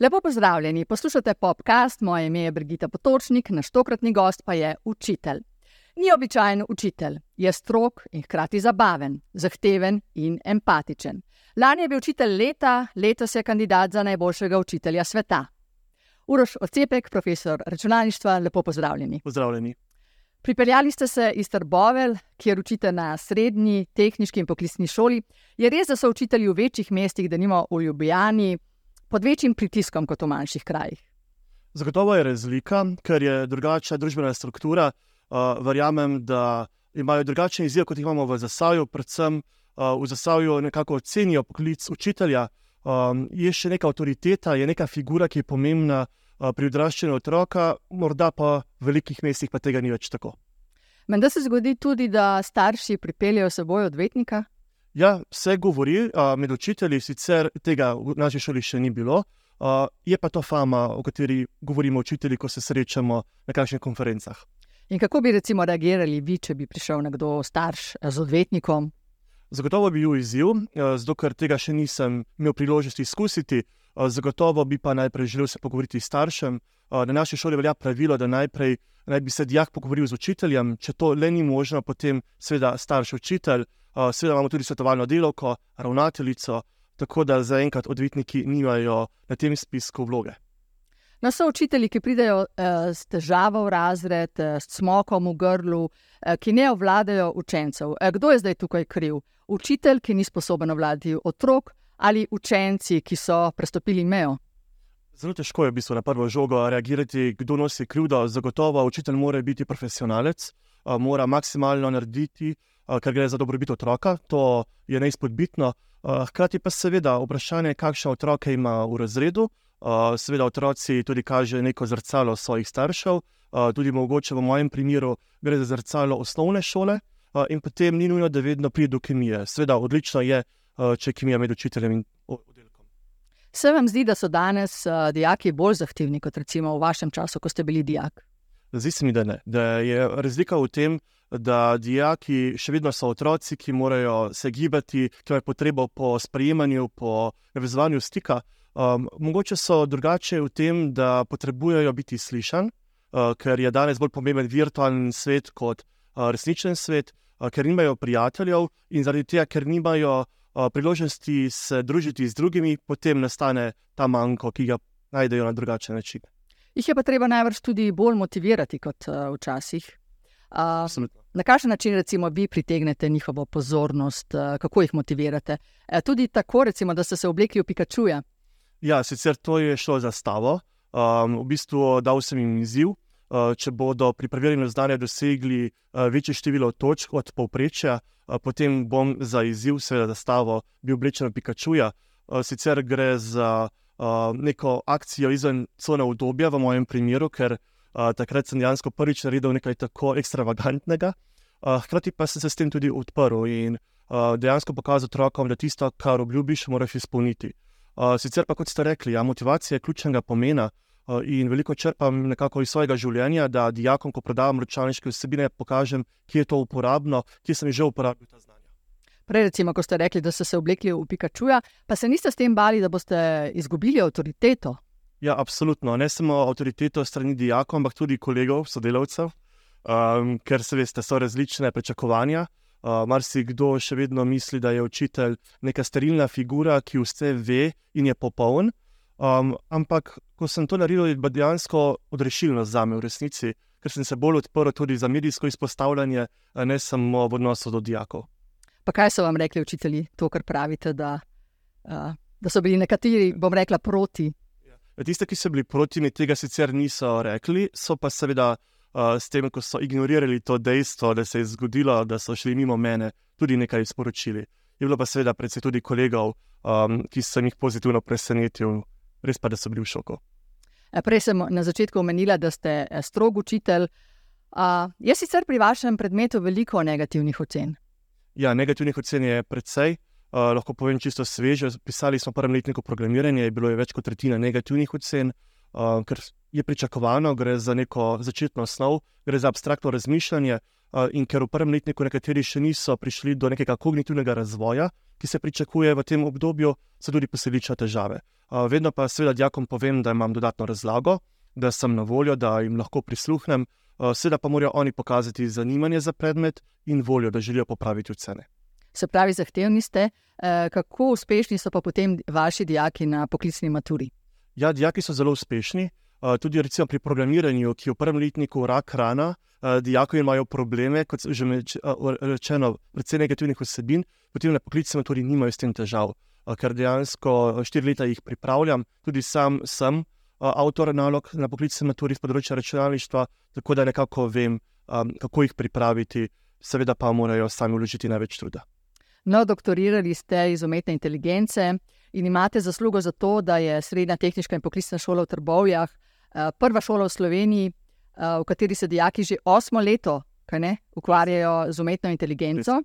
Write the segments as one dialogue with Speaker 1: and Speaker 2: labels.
Speaker 1: Lepo pozdravljeni, poslušate podcast, moje ime je Brigita Potočnik, naš tokratni gost pa je učitelj. Ni običajen učitelj, je strok in hkrati zabaven, zahteven in empatičen. Lani je bil učitelj leta, letos je kandidat za najboljšega učitelja sveta. Uroš Ocepek, profesor računalništva, lepo pozdravljeni.
Speaker 2: Pozdravljeni.
Speaker 1: Pripeljali ste se iz Trbovel, kjer učite na srednji, tehnički in poklicni šoli. Je res, da so učitelji v večjih mestih, da nimo v Ljubljani, pod večjim pritiskom kot v manjših krajih?
Speaker 2: Zagotovo je razlika, ker je drugačna družbena struktura. Uh, verjamem, da imajo drugačne izzive, kot jih imamo v Zasavju, predvsem uh, v Zasavju nekako ocenijo poklic učitelja. Um, je še neka avtoriteta, je neka figura, ki je pomembna pri odraščanju otroka, morda pa v velikih mestih pa tega ni več tako.
Speaker 1: Menda se zgodi tudi, da starši pripeljejo s seboj odvetnika.
Speaker 2: Ja, vse govori, uh, med učitelji sicer tega v naši šoli še ni bilo. Uh, je pa to fama, o kateri govorimo učitelji, ko se srečamo na kakšnih konferencah.
Speaker 1: In kako bi recimo reagirali vi, če bi prišel nekdo starš z odvetnikom?
Speaker 2: Zagotovo bi bil izziv, zato ker tega še nisem imel priložnosti izkusiti. Zagotovo bi pa najprej želel se pogovoriti s staršem. Na naši šoli velja pravilo, da najprej naj bi se dijak pogovoril z učiteljem. Če to le ni možno, potem seveda starš učitelj. Seveda imamo tudi svetovalno delovko, ravnateljico, tako da zaenkrat odvetniki nimajo na tem spisku vloge.
Speaker 1: No, so učitelji, ki pridejo uh, s težavo v razred, uh, s smokom v grlu, uh, ki ne obvladajo učencev. Uh, kdo je zdaj tukaj kriv? Učitelj, ki ni sposoben obvladati otrok, ali učenci, ki so prestopili mejo?
Speaker 2: Zelo težko je v bistvu na prvo žogo reagirati, kdo nosi krivdo. Zagotovo učitelj mora biti profesionalec, mora maksimalno narediti, ker gre za dobrobit otroka, to je neizpodbitno. Hkrati pa seveda vprašanje, kakšne otroke ima v razredu. Seveda, otroci tudi kažejo neko zrcalo svojih staršev, tudi mogoče v mojem primeru gre za zrcalo osnovne šole, in potem ni nujno, da vedno pride do kemije. Seveda, odlično je, če je kemija med učiteljem in oddelkom.
Speaker 1: Se vam zdi, da so danes uh, dijaki bolj zahtevni kot recimo v vašem času, ko ste bili dijak?
Speaker 2: Zdi se mi, da ne. Da je razlika v tem, da dijaki še vedno so otroci, ki morajo se gibati, ki imajo potrebo po sprejemanju, po navezovanju stika. Um, mogoče so drugače v tem, da potrebujejo biti slišani, uh, ker je danes bolj pomemben virtualni svet kot uh, resničen svet, uh, ker nimajo prijateljev in zaradi tega, ker nimajo priložnosti se družiti z drugimi, potem nastane ta manjko, ki ga najdejo na drugačen način.
Speaker 1: Jih je pa treba najbrž tudi bolj motivirati kot uh, včasih. Uh, na kakšen način, recimo, vi pritegnete njihovo pozornost, uh, kako jih motivirate? Uh, tudi tako, recimo, da ste se oblekli v Pikačuja.
Speaker 2: Ja, sicer to je šlo za stavo. Um, v bistvu dal sem jim izziv, če bodo pri preverjanju znanja dosegli uh, večje število točk od povprečja, uh, potem bom za izziv, seveda za stavo, bil oblečen Pikačuja. Sicer gre za neko akcijo izven cone obdobja, v mojem primeru, ker takrat sem dejansko prvič naredil nekaj tako ekstravagantnega. Hkrati pa sem se s tem tudi odprl in dejansko pokazal otrokom, da tisto, kar obljubiš, moraš izpolniti. Sicer pa, kot ste rekli, ja, motivacija je ključnega pomena in veliko črpam nekako iz svojega življenja, da dijakom, ko predavam računalniške vsebine, pokažem, kje je to uporabno, kje sem že uporabil ta znanja.
Speaker 1: Prej, recimo, ko ste rekli, da ste se oblekli v Pikačuja, pa se niste s tem bali, da boste izgubili avtoriteto?
Speaker 2: Ja, absolutno. Ne samo avtoriteto strani dijakov, ampak tudi kolegov, sodelavcev, um, ker se veste, so različne pričakovanja. Uh, Mar si kdo še vedno misli, da je učitelj neka sterilna figura, ki vse ve in je popoln. Um, ampak, ko sem to naredil, je dejansko odrešilno za me v resnici, ker sem se bolj odprl tudi za medijsko izpostavljanje, ne samo v odnosu do dijakov.
Speaker 1: Pa kaj so vam rekli učitelji, to, kar pravite, da, da so bili nekateri, bom rekla, proti?
Speaker 2: Ja. Tiste, ki so bili proti, mi tega sicer niso rekli, so pa seveda s tem, ko so ignorirali to dejstvo, da se je zgodilo, da so šli mimo mene, tudi nekaj sporočili. Je bilo pa seveda predvsej tudi kolegov, um, ki sem jih pozitivno presenetil, res pa, da so bili v šoku.
Speaker 1: E, prej sem na začetku omenila, da ste e, strog učitelj. Je sicer pri vašem predmetu veliko negativnih ocen?
Speaker 2: Ja, negativnih ocen je predvsej. Uh, lahko povem čisto sveže. Pisali smo prvem letniku programiranja, bilo je več kot tretjina negativnih ocen, uh, ker je pričakovano, gre za neko začetno snov, gre za abstraktno razmišljanje. In ker v prvem letniku nekateri še niso prišli do nekega kognitivnega razvoja, ki se pričakuje v tem obdobju, se tudi poseliča težave. Vedno pa seveda dijakom povem, da imam dodatno razlago, da sem na voljo, da jim lahko prisluhnem, seveda pa morajo oni pokazati zanimanje za predmet in voljo, da želijo popraviti ocene.
Speaker 1: Se pravi, zahtevni ste, kako uspešni so pa potem vaši dijaki na poklicni maturi?
Speaker 2: Ja, dijaki so zelo uspešni. Tudi recimo pri programiranju, ki je v prvem letniku rak rana, dijaki imajo probleme, kot že rečeno, predvsem negativnih vsebin, potem na poklicni maturi nimajo s tem težav, ker dejansko štiri leta jih pripravljam, tudi sam sem avtor nalog na poklicni maturi z področja računalništva, tako da nekako vem, kako jih pripraviti, seveda pa morajo sami vložiti največ truda.
Speaker 1: No, doktorirali ste iz umetne inteligence in imate zaslugo za to, da je Srednja tehnička in poklicna šola v Trbovljah prva šola v Sloveniji, v kateri se dijaki že osmo leto ne, ukvarjajo z umetno inteligenco.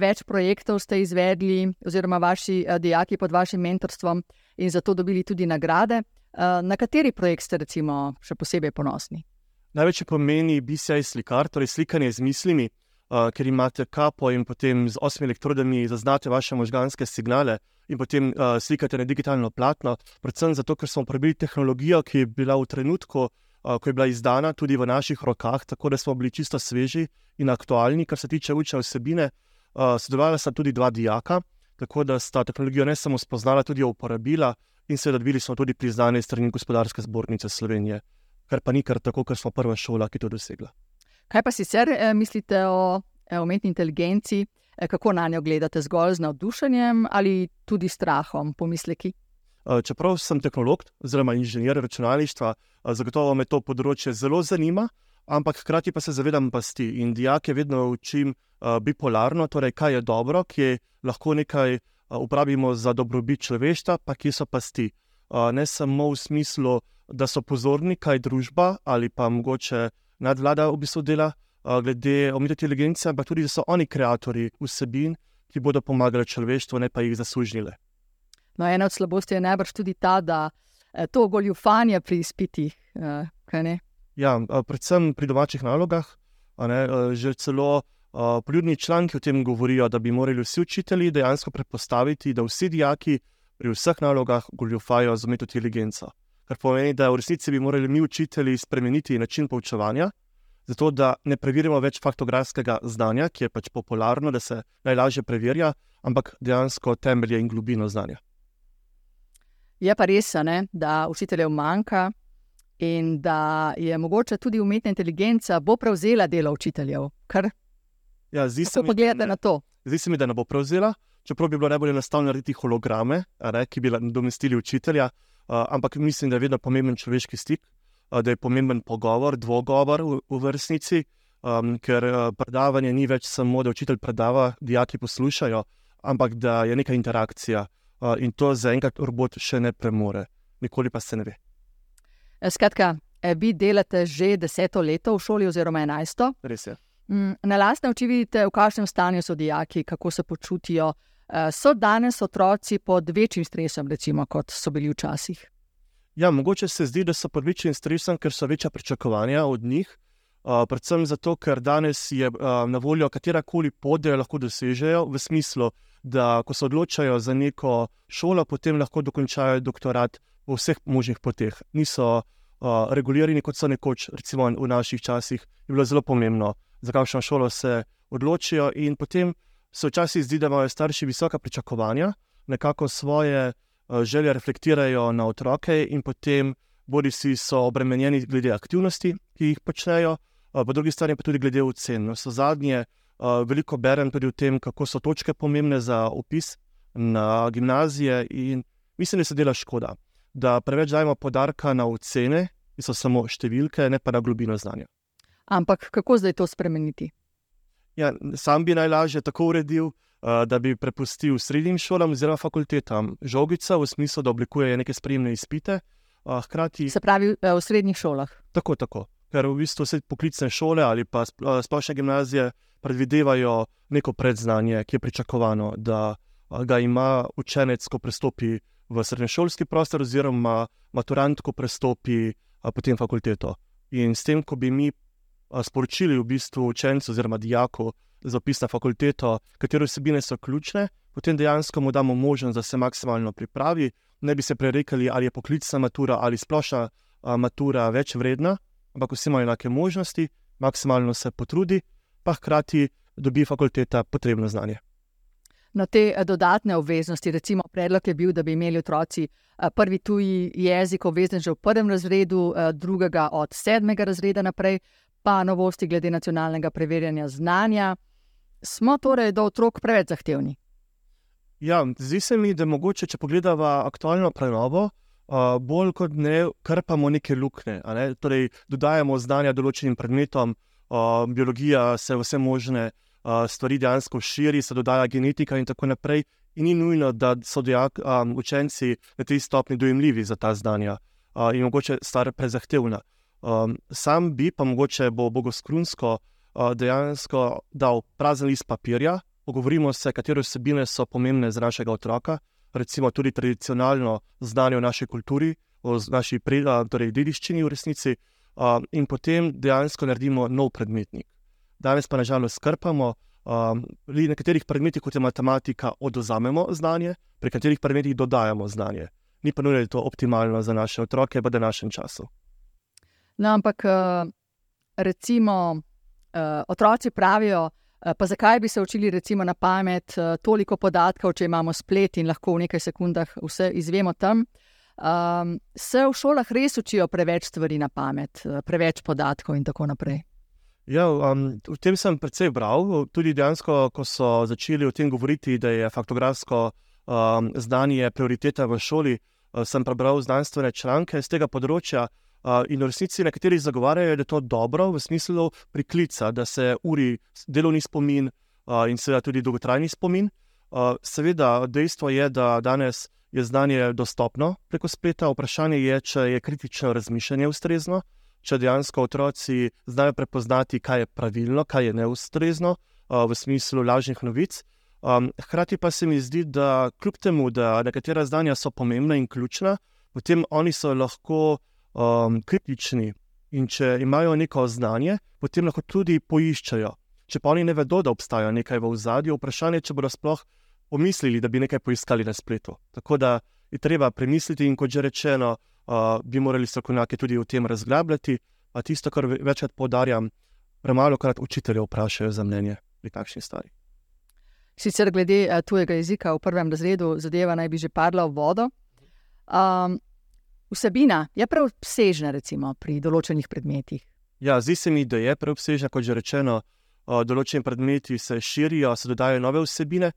Speaker 1: Več projektov ste izvedli, oziroma vaši dijaki pod vašim mentorstvom, in zato dobili tudi nagrade. Na kateri projekt ste, recimo, še posebej ponosni?
Speaker 2: Največji pomeni BCI slikar, torej slikanje z mislimi, ker imate kapo in potem z osmimi elektrodami zaznate vaše možganske signale in potem slikate na digitalno platno. Predvsem zato, ker smo uporabili tehnologijo, ki je bila v trenutku, ko je bila izdana, tudi v naših rokah, tako da smo bili čisto sveži in aktualni, kar se tiče učne vsebine. Sodelovala sta tudi dva dijaka, tako da sta tehnologijo ne samo spoznala, tudi jo uporabila in seveda dobili smo tudi priznanje strani Gospodarske zbornice Slovenije, kar pa ni kar tako, ker smo prva šola, ki to dosegla.
Speaker 1: Kaj pa sicer mislite o umetni inteligenci, kako na njo gledate, zgolj z navdušenjem ali tudi strahom, pomisleki?
Speaker 2: Čeprav sem tehnolog, oziroma inženir računalništva, zagotovo me to področje zelo zanima, ampak hkrati pa se zavedam pasti in dijake vedno učim bipolarno, torej kaj je dobro, kje lahko nekaj uporabimo za dobrobit človeštva, pa kje so pasti. Ne samo v smislu, da so pozorni, kaj družba ali pa mogoče nadvlada v bistvu dela glede umetne inteligence, ampak tudi, da so oni ustvarjalci vsebin, ki bodo pomagali človeštvu, ne pa jih zasužnile.
Speaker 1: No, ena od slabosti je najbrž tudi ta, da to goljufanje pri izpitih.
Speaker 2: Ja, predvsem pri domačih nalogah. Ne, že celo poljudni članki o tem govorijo, da bi morali vsi učitelji dejansko predpostaviti, da vsi dijaki pri vseh nalogah goljufajo z umetno inteligenco. Kar pomeni, da v resnici bi morali mi učitelji spremeniti način poučevanja, zato da ne preverjamo več faktografskega znanja, ki je pač popularno, da se najlažje preverja, ampak dejansko temelje in globino znanja.
Speaker 1: Je pa res, ne, da učiteljev manjka in da je mogoče tudi umetna inteligenca bo prevzela delo učiteljev. Kar...
Speaker 2: Ja, zdi se
Speaker 1: mi, pogledate na to.
Speaker 2: Zdi se mi, da ne bo prevzela, čeprav bi bilo najbolj enostavno narediti holograme, ne, ki bi nadomestili učitelja, uh, ampak mislim, da je vedno pomemben človeški stik, da je pomemben pogovor, dvogovor v, v resnici, um, ker uh, predavanje ni več samo, da učitelj predava, dijaki poslušajo, ampak da je neka interakcija. Uh, in to zaenkrat robot še ne premore, nikoli pa se ne ve.
Speaker 1: Skratka, vi delate že deseto leto v šoli, oziroma enajsto.
Speaker 2: Res je.
Speaker 1: Na lastne oči vidite, v kakšnem stanju so dijaki, kako se počutijo. So danes otroci pod večjim stresom, recimo, kot so bili včasih?
Speaker 2: Ja, mogoče se zdi, da so pod večjim stresom, ker so večja pričakovanja od njih. Uh, predvsem zato, ker danes je uh, na voljo katerakoli pot, da jo lahko dosežejo, v smislu, da ko se odločajo za neko šolo, potem lahko dokončajo doktorat v vseh možnih poteh. Niso uh, regulirani, kot so nekoč, recimo v naših časih, je bilo zelo pomembno, za kakšno šolo se odločijo. In potem se včasih zdi, da imajo starši visoka pričakovanja, nekako svoje uh, želje reflektirajo na otroke, in potem bodi si so obremenjeni glede aktivnosti, ki jih počnejo, uh, po drugi strani pa tudi glede ocen. No, so zadnje. Uh, veliko berem tudi o tem, kako so točke pomembne za opis na gimnazije, in mislim, da se dela škoda, da preveč dajemo podarka na ocene, ki so samo številke, ne pa na globino znanja.
Speaker 1: Ampak kako zdaj to spremeniti?
Speaker 2: Ja, sam bi najlažje tako uredil, da bi prepustil srednjim šolam oziroma fakultetam žogica, v smislu, da oblikujejo neke spremne izpite. Uh, hkrati,
Speaker 1: Se pravi, v srednjih šolah.
Speaker 2: Tako, tako. Ker v bistvu vse poklicne šole ali pa splošne gimnazije predvidevajo neko predznanje, ki je pričakovano, da ga ima učenec, ko prestopi v srednješolski prostor, oziroma maturant, ko prestopi potem fakulteto. In s tem, ko bi mi sporočili v bistvu učencu oziroma dijaku za opis na fakulteto, katere vsebine so ključne, potem dejansko mu damo možnost, da se maksimalno pripravi, ne bi se prerekali, ali je poklicna matura ali splošna matura več vredna, ampak vsi imajo enake možnosti, maksimalno se potrudi, pa hkrati dobi fakulteta potrebno znanje.
Speaker 1: Na te dodatne obveznosti, recimo, predlog je bil, da bi imeli otroci prvi tuji jezik obvezen že v prvem razredu, drugega od sedmega razreda naprej, pa novosti glede nacionalnega preverjanja znanja. Smo torej do otrok preveč zahtevni?
Speaker 2: Ja, zdi se mi, da mogoče, če pogledamo aktualno prenovo, uh, bolj kot ne, krpamo neke luknje. Ne? Torej, dodajamo znanja določenim predmetom, uh, biologija se vse možne uh, stvari dejansko širi, se dodaja genetika in tako naprej. In ni nujno, da so dijak, um, učenci na tej stopni dojemljivi za ta znanja uh, in mogoče stvar prezahtevna. Um, sam bi pa mogoče bo bogoskrunsko uh, dejansko dal prazen list papirja, pogovorimo se, katere vsebine so pomembne za našega otroka, recimo tudi tradicionalno znanje o naši kulturi, o naši torej dediščini v resnici, uh, in potem dejansko naredimo nov predmetnik. Danes pa nažalost skrpamo. Um, pri nekaterih predmetih, kot je matematika, odozamemo znanje, pri katerih predmetih dodajamo znanje. Ni pa nujno, da je to optimalno za naše otroke v današnjem času.
Speaker 1: No, ampak uh, recimo, otroci pravijo, uh, pa zakaj bi se učili recimo, na pamet uh, toliko podatkov, če imamo splet in lahko v nekaj sekundah vse izvemo tam. Um, se v šolah res učijo preveč stvari na pamet, preveč podatkov in tako naprej.
Speaker 2: Ja, um, v tem sem predvsej bral. Tudi dejansko, ko so začeli o tem govoriti, da je faktografsko um, znanje prioriteta v šoli, uh, sem prebral znanstvene članke z tega področja. Uh, in v resnici nekateri zagovarjajo, da je to dobro v smislu priklica, da se uri delovni spomin in seveda tudi dolgotrajni spomin. Seveda, dejstvo je, da danes je znanje dostopno preko spleta. Vprašanje je, če je kritično razmišljanje ustrezno če dejansko otroci znajo prepoznati, kaj je pravilno, kaj je neustrezno v smislu lažnih novic. Um, hkrati pa se mi zdi, da kljub temu, da nekatera znanja so pomembna in ključna, potem oni so lahko um, kritični. In če imajo neko znanje, potem lahko tudi poiščajo. Če pa oni ne vedo, da obstaja nekaj v zadju, vprašanje je, če bodo sploh pomislili, da bi nekaj poiskali na spletu. Tako da je treba premisliti in kot že rečeno, uh, bi morali strokovnjaki tudi o tem razglabljati. Pa tisto, kar večkrat podarjam, premalo krat učitelje vprašajo za mnenje pri takšni stvari.
Speaker 1: Sicer glede uh, tujega jezika v prvem razredu, zadeva naj bi že padla v vodo. Um, vsebina je preobsežna, recimo pri določenih predmetih.
Speaker 2: Ja, zdi se mi, da je preobsežna, kot že rečeno, določeni predmeti se širijo, se dodajajo nove vsebine.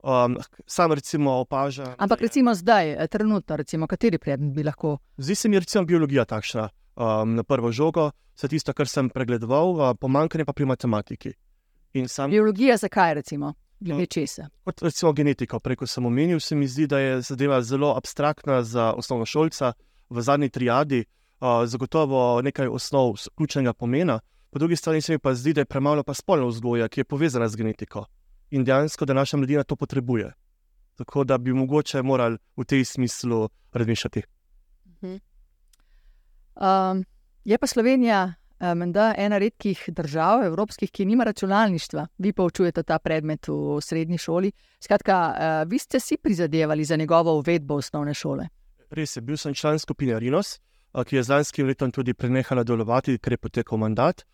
Speaker 2: Um, sam recimo opažam.
Speaker 1: Ampak recimo zdaj, eh, trenutno, recimo, kateri predmet bi lahko?
Speaker 2: Zdi se mi, recimo, biologija takšna um, na prvo žogo, vse tisto, kar sem pregledoval, uh, pomankanje pa pri matematiki.
Speaker 1: Sam... Biologija, zakaj recimo? Glede česa?
Speaker 2: Kot recimo genetiko, preko sem omenil, se mi zdi, da je zadeva zelo abstraktna za osnovno šolca v zadnji triadi, uh, zagotovo nekaj osnov ključnega pomena, po drugi strani se mi pa zdi, da je premalo pa spolna vzgoja, ki je povezana z genetiko in dejansko, da naša mladina to potrebuje. Tako da bi mogoče morali v tej smislu razmišljati.
Speaker 1: Um, je pa Slovenija menda ena redkih držav, evropskih, ki nima računalništva. Vi poučujete ta predmet v srednji šoli. Skratka, uh, vi ste si prizadevali za njegovo uvedbo v osnovne šole.
Speaker 2: Res je, bil sem član skupine Rinos, ki je z lanskim letom tudi prenehala delovati, ker je potekel mandat.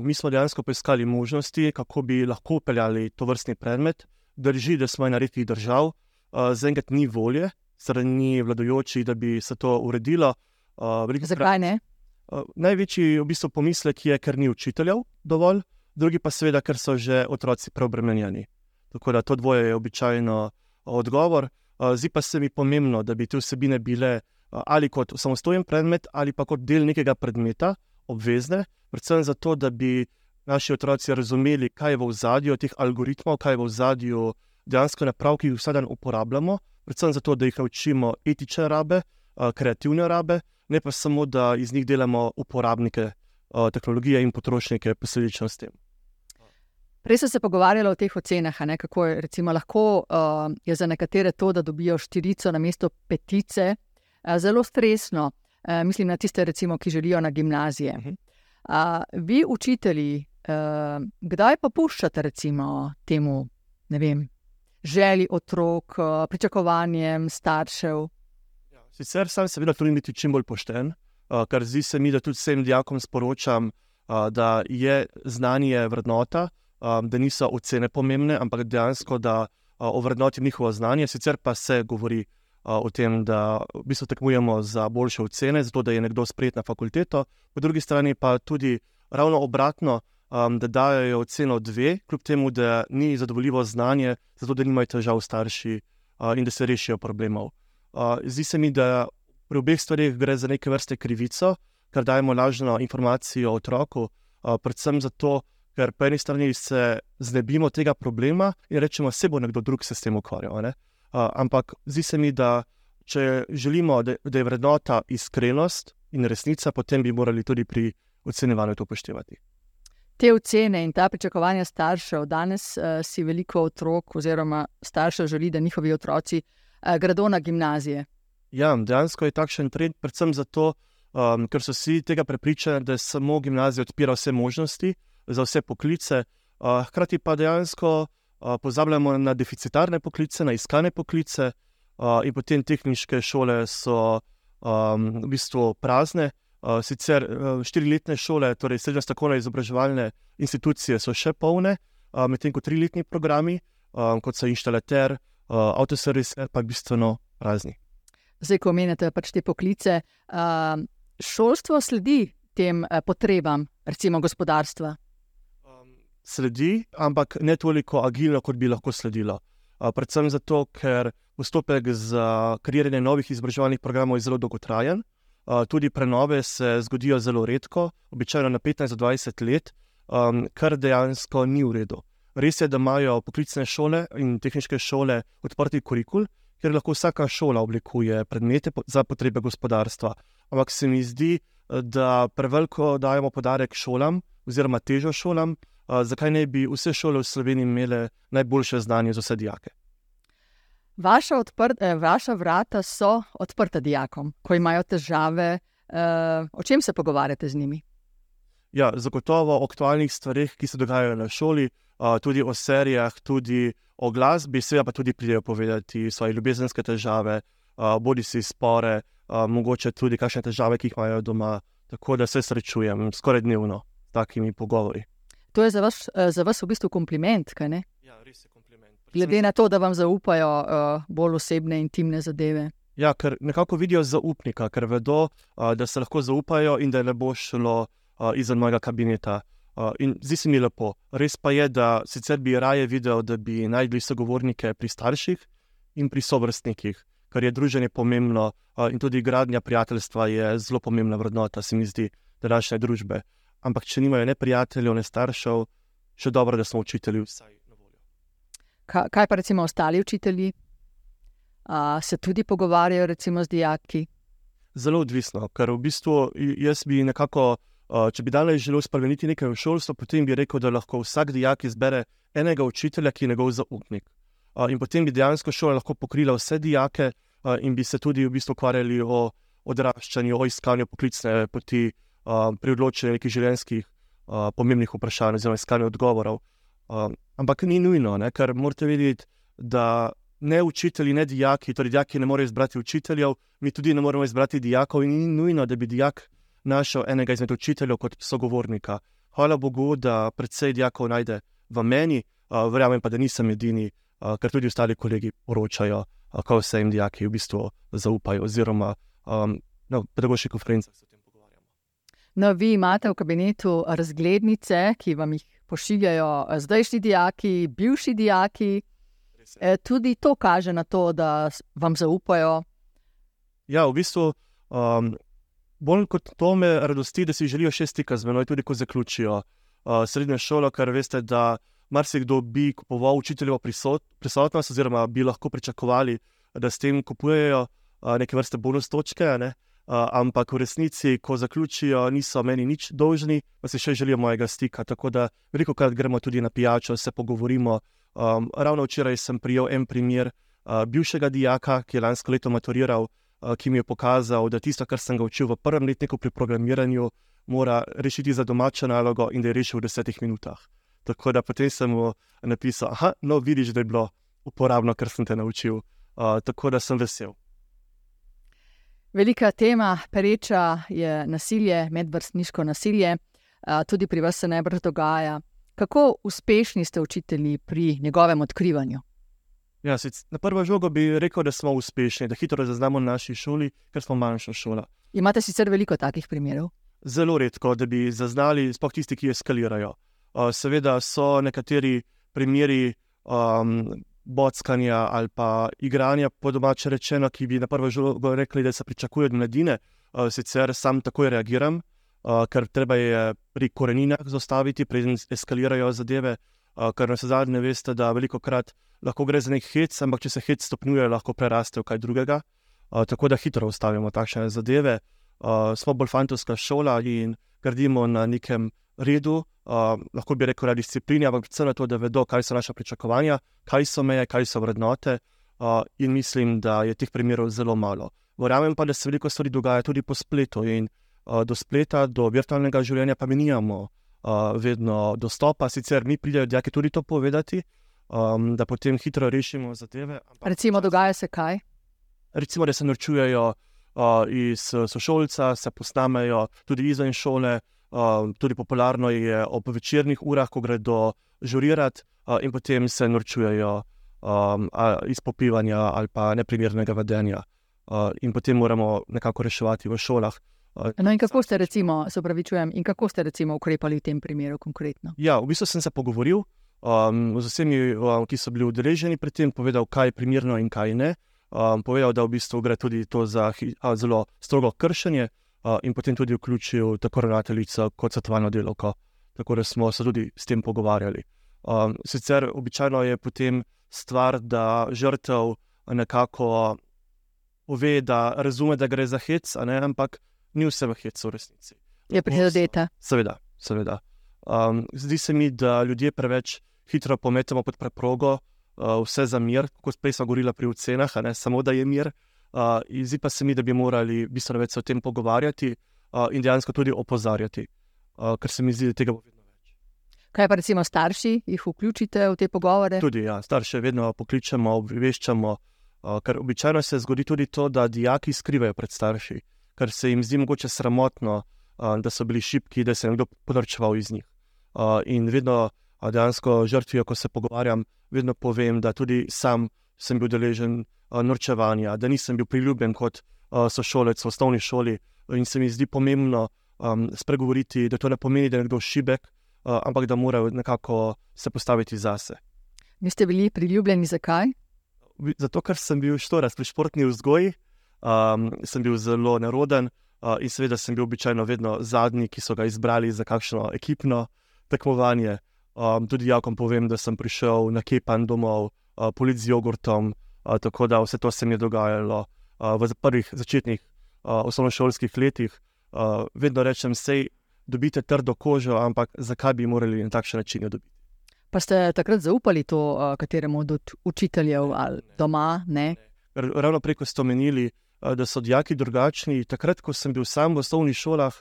Speaker 2: Mi smo dejansko poiskali možnosti, kako bi lahko upeljali to vrstni predmet. Drži, da smo ena redkih držav, zaenkrat ni volje, strani vladajočih, da bi se to uredilo.
Speaker 1: Uh, Zakaj ne?
Speaker 2: Največji v bistvu pomislek je, ker ni učiteljev dovolj, drugi pa seveda, ker so že otroci preobremenjeni. Tako da to dvoje je običajno odgovor. Uh, zdi pa se mi pomembno, da bi te vsebine bile uh, ali kot samostojen predmet, ali pa kot del nekega predmeta, obvezne, predvsem zato, da bi naši otroci razumeli, kaj je v zadju teh algoritmov, kaj je v zadju dejansko naprav, ki jih vsak dan uporabljamo, predvsem zato, da jih naučimo etične rabe, kreativne rabe, ne pa samo, da iz njih delamo uporabnike tehnologije in potrošnike, posledično s tem.
Speaker 1: Prej sem se pogovarjala o teh ocenah, ne, kako je recimo, lahko uh, je za nekatere to, da dobijo štirico na mesto petice, uh, zelo stresno. Uh, mislim na tiste, recimo, ki želijo na gimnazije. Uh -huh. A, vi, učitelji, uh, kdaj pa puščate, recimo, temu, vem, želji otrok, uh, pričakovanjem staršev?
Speaker 2: Ja, sicer sam seveda tudi biti čim bolj pošten, uh, ker zdi se mi, da tudi vsem dijakom sporočam, uh, da je znanje vrednota, um, da niso ocene pomembne, ampak dejansko, da uh, ovrednotim njihovo znanje. Sicer pa se govori uh, o tem, da v bistvu tekmujemo za boljše ocene, zato da je nekdo sprejet na fakulteto, po drugi strani pa tudi ravno obratno. Um, da dajo oceno dve, kljub temu, da ni zadovoljivo znanje, zato da nimajo težav starši uh, in da se rešijo problemov. Uh, zdi se mi, da pri obeh stvarih gre za neke vrste krivico, ker dajemo lažno informacijo otroku, uh, predvsem zato, ker po eni strani se znebimo tega problema in rečemo, da se bo nekdo drug se s tem ukvarjal. Uh, ampak zdi se mi, da če želimo, da, da je vrednota iskrenost in resnica, potem bi morali tudi pri ocenjevanju to upoštevati.
Speaker 1: Te ocene in ta pričakovanja staršev, danes uh, si veliko otrok, oziroma staršev želi, da njihovi otroci uh, gredo na gimnazije.
Speaker 2: Ja, dejansko je takšen trend, predvsem zato, um, ker so vsi tega prepričani, da samo gimnazija odpira vse možnosti za vse poklice. Hkrati pa dejansko pozabljamo na deficitarne poklice, na iskane poklice, in potem tehniške šole so v bistvu prazne. Sicer štiriletne šole, torej srednje strokovne izobraževalne institucije, so še polne, medtem ko triletni programi, kot so inštalater, avtoserviser, pa bistveno prazni.
Speaker 1: Zdaj, ko omenjate pač te poklice, šolstvo sledi tem potrebam, recimo gospodarstva.
Speaker 2: Sledi, ampak ne toliko agilno, kot bi lahko sledilo. Predvsem zato, ker postopek za kreiranje novih izobraževalnih programov je zelo dolgotrajen. Tudi prenove se zgodijo zelo redko, običajno na 15-20 let, kar dejansko ni v redu. Res je, da imajo poklicne šole in tehnične šole odprti kurikul, kjer lahko vsaka šola oblikuje predmete za potrebe gospodarstva. Ampak se mi zdi, da preveliko dajemo podarek šolam, oziroma težo šolam, zakaj ne bi vse šole v Sloveniji imele najboljše znanje za vse dijake.
Speaker 1: Vaša, odprt, eh, vaša vrata so odprta dijakom, ko imajo težave. Eh, o čem se pogovarjate z njimi?
Speaker 2: Ja, zagotovo o aktualnih stvarih, ki se dogajajo na šoli, uh, tudi o serijah, tudi o glasbi, seveda pa tudi pridejo povedati svoje ljubezenske težave, uh, bodi si spore, uh, mogoče tudi kakšne težave, ki jih imajo doma. Tako da se srečujem skoraj dnevno s takimi pogovori.
Speaker 1: To je za vas, za vas v bistvu kompliment, kaj ne?
Speaker 2: Ja, res je kompliment.
Speaker 1: Glede na to, da vam zaupajo uh, bolj osebne, intimne zadeve.
Speaker 2: Ja, ker nekako vidijo zaupnika, ker vedo, uh, da se lahko zaupajo in da ne bo šlo uh, izven mojega kabineta. Uh, in zdi se mi lepo. Res pa je, da sicer bi raje videl, da bi najdli sogovornike pri starših in pri sovrstnikih, ker je druženje pomembno uh, in tudi gradnja prijateljstva je zelo pomembna vrednota, se mi zdi, današnje družbe. Ampak če nimajo ne prijateljev, ne staršev, še dobro, da smo učitelji vsaj.
Speaker 1: Kaj, kaj pa recimo ostali učitelji? A, se tudi pogovarjajo recimo z dijaki?
Speaker 2: Zelo odvisno, ker v bistvu jaz bi nekako, če bi danes želel spremeniti nekaj v šolstvu, potem bi rekel, da lahko vsak dijak izbere enega učitelja, ki je njegov zaupnik. In potem bi dejansko šola lahko pokrila vse dijake in bi se tudi v bistvu ukvarjali o odraščanju, o iskanju poklicne poti, pri odločanju nekih življenjskih pomembnih vprašanj, oziroma iskanju odgovorov. Ampak ni nujno, ne? ker morate vedeti, da ne učitelji, ne dijaki, torej dijaki ne morejo izbrati učiteljev, mi tudi ne moremo izbrati dijakov, in ni nujno, da bi dijak našel enega izmed učiteljev kot sogovornika. Hvala Bogu, da predvsej dijakov najde v meni, uh, verjamem pa, da nisem edini, uh, ker tudi ostali kolegi poročajo, uh, kako se jim dijaki v bistvu zaupajo, oziroma um, na pedagoških konferencah se o tem pogovarjamo.
Speaker 1: No, vi imate v kabinetu razglednice, ki vam jih pošiljajo zdajšnji dijaki, bivši dijaki. E, tudi to kaže na to, da vam zaupajo.
Speaker 2: Ja, v bistvu, um, bolj kot to me radosti, da si želijo še stika z menoj, tudi ko zaključijo uh, srednjo šolo, ker veste, da marsikdo bi kupoval učiteljevo prisot, prisotnost, oziroma bi lahko pričakovali, da s tem kupujejo uh, neke vrste bonus točke. Ne? Uh, ampak v resnici, ko zaključijo, niso meni nič dolžni, pa si še želijo mojega stika. Tako da veliko krat gremo tudi na pijačo, se pogovorimo. Um, ravno včeraj sem prijel en primer uh, bivšega dijaka, ki je lansko leto maturiral ki mi je pokazal, da tisto, kar sem ga učil v prvem letniku pri programiranju, mora rešiti za domačo nalogo in da je rešil v desetih minutah. Tako da potem sem mu napisal, da no, vidiš, da je bilo uporabno, kar sem te naučil. Uh, tako da sem vesel.
Speaker 1: Velika tema, pereča je nasilje, medvrstniško nasilje, tudi pri vas se najbrž dogaja. Kako uspešni ste učitelji pri njegovem odkrivanju?
Speaker 2: Ja, na prvo žogo bi rekel, da smo uspešni, da hitro zaznamo v naši šoli, ker smo manjša šola.
Speaker 1: Imate sicer veliko takih primerov?
Speaker 2: Zelo redko, da bi zaznali, sploh tisti, ki eskalirajo. Seveda so nekateri primeri um, bockanja ali pa igranja, po domače rečeno, ki bi na prvo žogo rekli, da se pričakuje od mladine. Uh, sicer sam takoj reagiram, uh, ker treba je pri koreninah zaustaviti, preden eskalirajo zadeve. Uh, ker na zadnje veste, da veliko krat lahko gre za nek hec, ampak če se hec stopnjuje, lahko preraste v kaj drugega. Uh, tako da hitro ustavimo takšne zadeve. Uh, smo bolj fantovska šola in gradimo na nekem redu, uh, lahko bi rekel, na disciplini, ampak predvsem na to, da vedo, kaj so naše pričakovanja, kaj so meje, kaj so vrednote. Uh, in mislim, da je teh primerov zelo malo. Verjamem pa, da se veliko stvari dogaja tudi po spletu in uh, do spleta, do virtualnega življenja, pa mi nimamo uh, vedno dostopa, sicer mi pridejo dijaki tudi to povedati um, da potem hitro rešimo zadeve.
Speaker 1: Recimo, dogaja se kaj?
Speaker 2: Recimo, da se norčujejo uh, iz sošolca, se posnamejo tudi izven šole. Uh, tudi popularno je ob večernih urah, ko gredo žurirati, uh, in potem se norčujejo um, iz popivanja ali pa neprimernega vedenja. Uh, in potem moramo nekako reševati v šolah.
Speaker 1: Uh, no, in kako ste, recimo, se upravičujem, in kako ste recimo ukrepali v tem primeru konkretno?
Speaker 2: Ja, v bistvu sem se pogovoril um, z vsemi, um, ki so bili udeleženi pri tem, povedal, kaj je primerno in kaj ne. Um, povedal, da v bistvu gre tudi to za a, zelo strogo kršenje, uh, in potem tudi vključil tako ravnateljico kot svetovalno delovko. Tako da smo se tudi s tem pogovarjali. Um, sicer običajno je potem stvar, da žrtev nekako pove, da razume, da gre za hec, ne, ampak ni vse v hecu v resnici.
Speaker 1: Je prizadeta.
Speaker 2: Seveda, seveda. Um, zdi se mi, da ljudje preveč hitro pometemo pod preprogo, uh, vse za mir, kot prej smo govorili pri ocenah, ne samo da je mir. Uh, zdi pa se mi, da bi morali bistveno več o tem pogovarjati uh, in dejansko tudi opozarjati, uh, ker se mi zdi, da tega bo vedno več.
Speaker 1: Kaj pa recimo starši, jih vključite v te pogovore?
Speaker 2: Tudi ja, starše vedno pokličemo, obveščamo, uh, ker običajno se zgodi tudi to, da dijaki skrivajo pred starši, ker se jim zdi mogoče sramotno, uh, da so bili šipki, da se je nekdo podrčeval iz njih. Uh, in vedno uh, dejansko žrtvijo, ko se pogovarjam, vedno povem, da tudi sam sem bil deležen uh, norčevanja, da nisem bil priljubljen kot uh, sošolec v osnovni šoli. In se mi zdi pomembno um, spregovoriti, da to ne pomeni, da je nekdo šibek, uh, ampak da mora nekako se postaviti zase.
Speaker 1: Niste bili priljubljeni, zakaj?
Speaker 2: Zato, ker sem bil štoras pri športni vzgoji, um, sem bil zelo neroden uh, in seveda sem bil običajno vedno zadnji, ki so ga izbrali za kakšno ekipno tekmovanje. Um, tudi jaz vam povem, da sem prišel na kepan domov, uh, polit z jogurtom, uh, tako da vse to se mi je dogajalo uh, v prvih začetnih osnovnošolskih letih. Vedno rečem, sej dobite trdo kožo, ampak zakaj bi morali na takšen način jo dobiti?
Speaker 1: Pa ste takrat zaupali to, kateremu od učiteljev ali doma? Ne?
Speaker 2: Ne. Ravno preko ste omenili, da so dijaki drugačni. Takrat, ko sem bil sam v osnovnih šolah,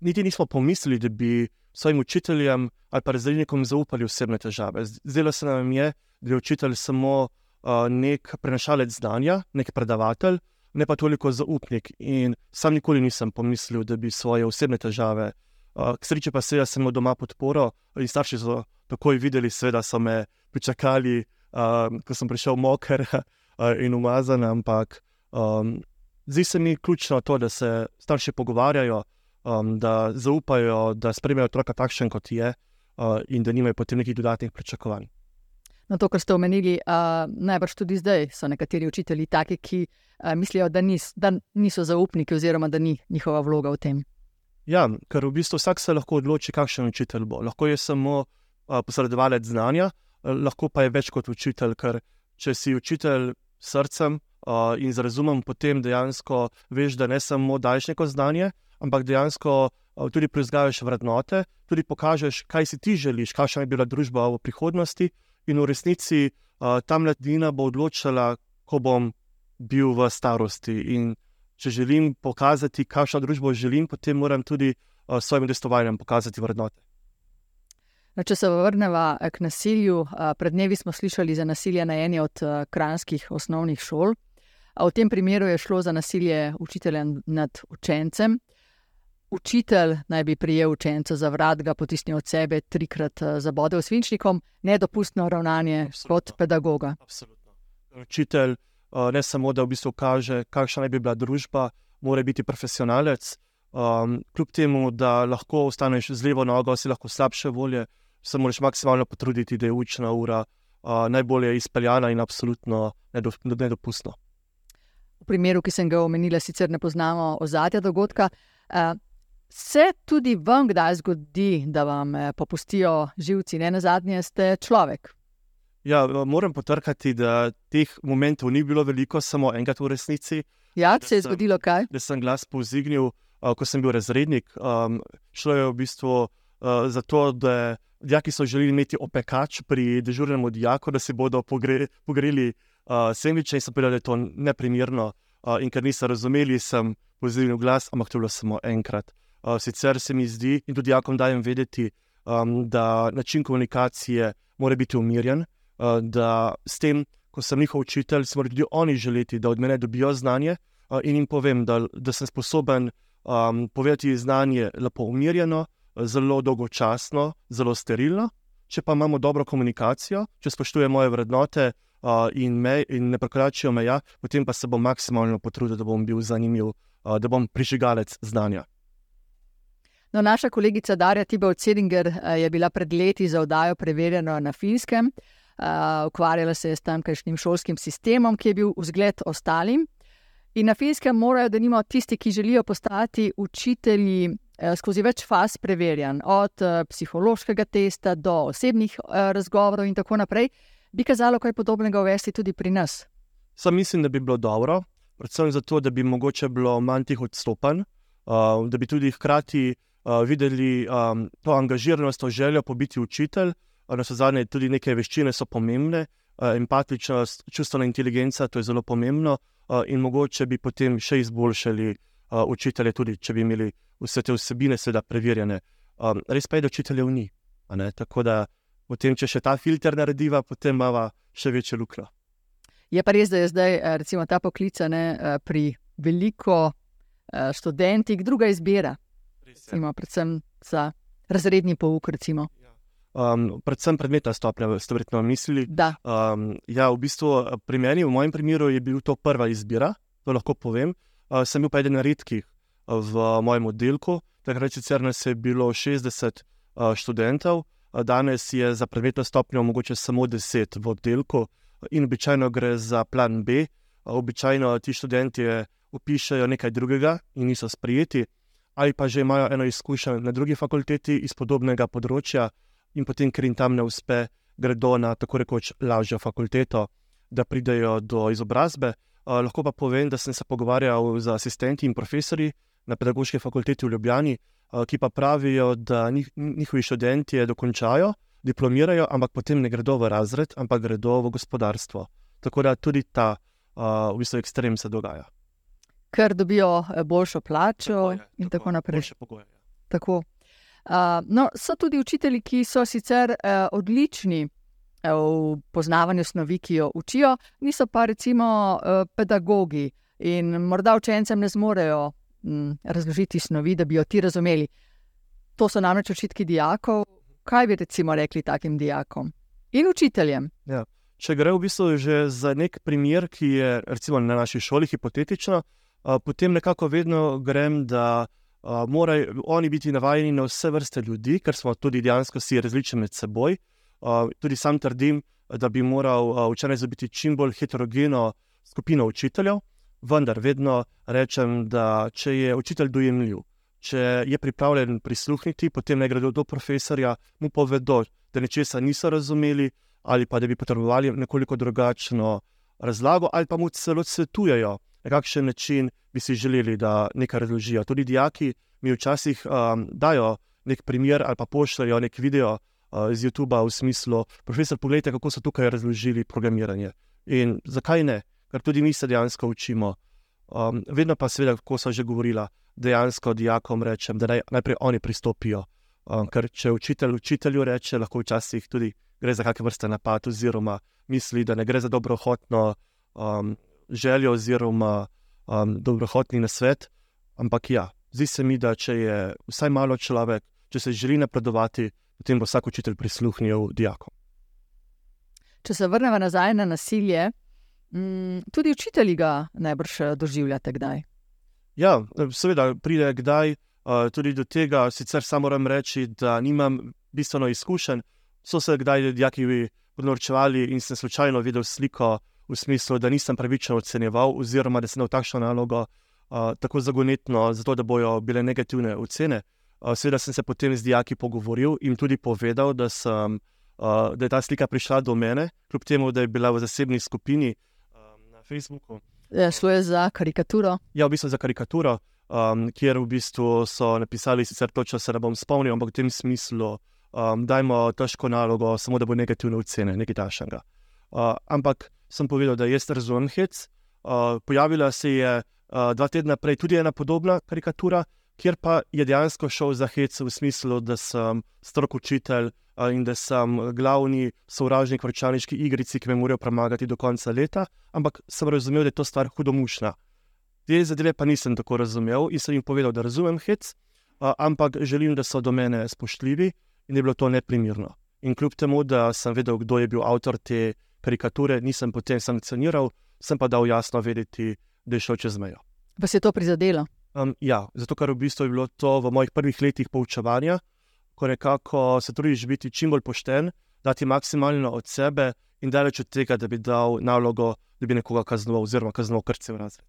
Speaker 2: niti nismo pomislili, da bi svojim učiteljem ali pa razrednikom zaupali osebne težave. Zdelo se nam je, da je učitelj samo uh, nek prenašalec znanja, nek predavatelj, ne pa toliko zaupnik. In sam nikoli nisem pomislil, da bi svoje osebne težave. Uh, k sreči pa se, da sem imel doma podporo in starši so takoj videli, da so me pričakali, uh, ko sem prišel moker uh, in umazan. Ampak um, zdi se mi ključno to, da se starši pogovarjajo um, da zaupajo, da spremljajo otroka takšen, kot je, uh, in da nimajo potem nekih dodatnih pričakovanj.
Speaker 1: Na to, kar ste omenili, uh, najbrž tudi zdaj so nekateri učitelji taki, ki uh, mislijo, da, nis, da niso zaupniki, oziroma da ni njihova vloga v tem.
Speaker 2: Ja, ker v bistvu vsak se lahko odloči, kakšen učitelj bo. Lahko je samo uh, posredovalec znanja, uh, lahko pa je več kot učitelj, ker če si učitelj srcem uh, in z razumom, potem dejansko veš, da ne samo daš neko znanje, ampak dejansko uh, tudi proizvajaš vrednote, tudi pokažeš, kaj si ti želiš, kakšna je bila družba v prihodnosti. In v resnici uh, ta mladina bo odločila, ko bom bil v starosti. In če želim pokazati, kakšno družbo želim, potem moram tudi uh, svojim destovanjem pokazati vrednote.
Speaker 1: No, če se vrnemo k nasilju, pred dnevi smo slišali za nasilje na eni od kranskih osnovnih šol. V tem primeru je šlo za nasilje učitelja nad učencem. Učitelj naj bi prijel učenca za vrat, ga potisnil od sebe, trikrat zabodel s vinčnikom, nedopustno ravnanje kot pedagoga.
Speaker 2: Absolutno. Učitelj ne samo, da v bistvu kaže, kakšna naj bi bila družba, mora biti profesionalec. Um, kljub temu, da lahko ostaneš z levo nogo, si lahko slabše volje, se moraš maksimalno potruditi, da je učna ura uh, najbolje izpeljana in absolutno nedopustna.
Speaker 1: V primeru, ki sem ga omenila, sicer ne poznamo ozadja dogodka. Uh, se tudi vam kdaj zgodi, da vam eh, popustijo živci, ne na zadnje, ste človek?
Speaker 2: Ja, moram potrkati, da teh momentov ni bilo veliko, samo enkrat v resnici.
Speaker 1: Ja, se je sem, zgodilo kaj?
Speaker 2: Da sem glas povzdignil, ko sem bil razrednik. Um, šlo je v bistvu uh, za to, da dijaki so želeli imeti opekač pri dežurnem dijaku, da si bodo pogre, pogreli uh, semiče in so povedali, da je to neprimerno. Uh, in ker niso razumeli, sem pozivil glas, ampak to je bilo samo enkrat. Uh, sicer se mi zdi, in tudi jakom dajem vedeti, um, da način komunikacije mora biti umirjen, uh, da s tem, ko sem njihov učitelj, se morajo tudi oni želeti, da od mene dobijo znanje uh, in jim povem, da, da sem sposoben um, povedati znanje lepo umirjeno, zelo dolgočasno, zelo sterilno. Če pa imamo dobro komunikacijo, če spoštujemo moje vrednote uh, in, me, in ne prekoračijo meja, potem pa se bom maksimalno potrudil, da bom bil zanimiv, uh, da bom prižigalec znanja.
Speaker 1: No, naša kolegica Darja Tibov-Cedinger je bila pred leti za oddajo preverjena na finskem. Uh, ukvarjala se je s tamkajšnjim šolskim sistemom, ki je bil vzgled ostalim. In na finskem morajo, da nimo tisti, ki želijo postati učitelji, Eh, skozi več faz preverjan, od eh, psihološkega testa do osebnih eh, razgovorov in tako naprej, bi kazalo kaj podobnega uvesti tudi pri nas.
Speaker 2: Sam mislim, da bi bilo dobro, predvsem zato, da bi mogoče bilo manj tih odstopanj, da bi tudi hkrati videli to angažiranost, to željo po biti učitelj. Na vse zadnje, tudi neke veščine so pomembne, empatičnost, čustvena inteligenca, to je zelo pomembno, in mogoče bi potem še izboljšali učitelje, tudi če bi imeli vse te vsebine, seveda, preverjene. Um, res pa je, da učiteljev ni. Tako da, potem, če še ta filter narediva, potem ima še večjo luknjo.
Speaker 1: Je pa res, da je zdaj eh, recimo, ta poklic eh, pri veliko eh, študentih druga izbira. Recimo, predvsem za razredni pouk. Ja.
Speaker 2: Um, predvsem predmeta stopnja, ste verjetno mislili. Um, ja, v bistvu pri meni, v mojem primeru, je bil to prva izbira, to lahko povem. Uh, sem bil pa eden redkih, v mojem oddelku. Takrat sicer nas je bilo 60 študentov, danes je za predmetno stopnjo mogoče samo 10 v oddelku, in običajno gre za plan B. Običajno ti študenti upišajo nekaj drugega in niso sprijeti, ali pa že imajo eno izkušnjo na drugi fakulteti iz podobnega področja, in potem, ker jim tam ne uspe, gredo na tako rekoč lažjo fakulteto, da pridejo do izobrazbe. Uh, lahko pa povem, da sem se pogovarjal z asistenti in profesori, na pedagoški fakulteti v Ljubljani, ki pa pravijo, da njihovi študenti dokončajo, diplomirajo, ampak potem ne gredo v razred, ampak gredo v gospodarstvo. Tako da tudi ta v bistvu ekstrem se dogaja.
Speaker 1: Ker dobijo e, boljšo plačo tako je, in tako, tako naprej.
Speaker 2: Pogoje, ja.
Speaker 1: tako. Uh, no, so tudi učitelji, ki so sicer uh, odlični uh, v poznavanju snovi, ki jo učijo, niso pa recimo uh, pedagogi in morda učencem ne zmorejo m, razložiti snovi, da bi jo ti razumeli. To so namreč očitki dijakov. Kaj bi recimo rekli takim dijakom in učiteljem?
Speaker 2: Ja. Če gre v bistvu že za nek primer, ki je recimo na naši šoli hipotetično, a, potem nekako vedno grem, da a, morajo oni biti navajeni na vse vrste ljudi, ker smo tudi dejansko vsi različni med seboj. A, tudi sam trdim, da bi moral učenec biti čim bolj heterogeno skupino učiteljev vendar vedno rečem, da če je učitelj dojemljiv, če je pripravljen prisluhniti, potem ne gredo do profesorja, mu povedo, da nečesa niso razumeli, ali pa da bi potrebovali nekoliko drugačno razlago, ali pa mu celo svetujejo, na kakšen način bi si želeli, da nekaj razložijo. Tudi dijaki mi včasih um, dajo nek primer ali pa pošljajo nek video uh, iz YouTube v smislu, profesor, pogledajte, kako so tukaj razložili programiranje. In zakaj ne? ker tudi mi se dejansko učimo. Um, vedno pa, seveda, kot so že govorila, dejansko dijakom rečem, da naj, najprej oni pristopijo. Um, ker če učitelj učitelju reče, lahko včasih tudi gre za kakšne vrste napad, oziroma misli, da ne gre za dobrohotno um, željo, oziroma um, dobrohotni nasvet. Ampak ja, zdi se mi, da če je vsaj malo človek, če se želi napredovati, potem bo vsak učitelj prisluhnil dijakom.
Speaker 1: Če se vrnemo nazaj na nasilje, Mm, tudi učitelji ga najbrž eh, doživljate kdaj.
Speaker 2: Ja, seveda pride kdaj uh, tudi do tega. Sicer samo moram reči, da nimam bistveno izkušenj. So se kdaj dijaki podnorčevali in sem slučajno videl sliko v smislu, da nisem pravično ocenjeval, oziroma da sem imel takšno nalogo uh, tako zagonetno, zato da bojo bile negativne ocene. Uh, seveda sem se potem z dijaki pogovoril in tudi povedal, da, sem, uh, da je ta slika prišla do mene, kljub temu, da je bila v zasebni skupini. Facebooku.
Speaker 1: Ja, šlo je za karikaturo.
Speaker 2: Ja, v bistvu za karikaturo, um, kjer v bistvu so napisali, sicer točno se ne bom spomnil, ampak v tem smislu, um, dajmo težko nalogo, samo da bo negativne ocene, nekaj tašnega. Uh, ampak sem povedal, da jaz razumem hec. Uh, pojavila se je uh, dva tedna prej tudi ena podobna karikatura, kjer pa je dejansko šel za hec v smislu, da sem strok učitelj in da sem glavni sovražnik v računalniški igrici, ki me morajo premagati do konca leta, ampak sem razumel, da je to stvar hudomušna. Te zadeve pa nisem tako razumel in sem jim povedal, da razumem hec, ampak želim, da so do mene spoštljivi in da je bilo to neprimerno. In kljub temu, da sem vedel, kdo je bil avtor te karikature, nisem potem sankcioniral, sem pa dal jasno vedeti, da je šel čez mejo.
Speaker 1: Vas je to prizadelo?
Speaker 2: Um, ja, zato ker v bistvu je bilo to v mojih prvih letih poučevanja, ko nekako se trudiš biti čim bolj pošten, dati maksimalno od sebe in daleč od tega, da bi dal nalogo, da bi nekoga kaznoval, oziroma kaznoval krce v razred.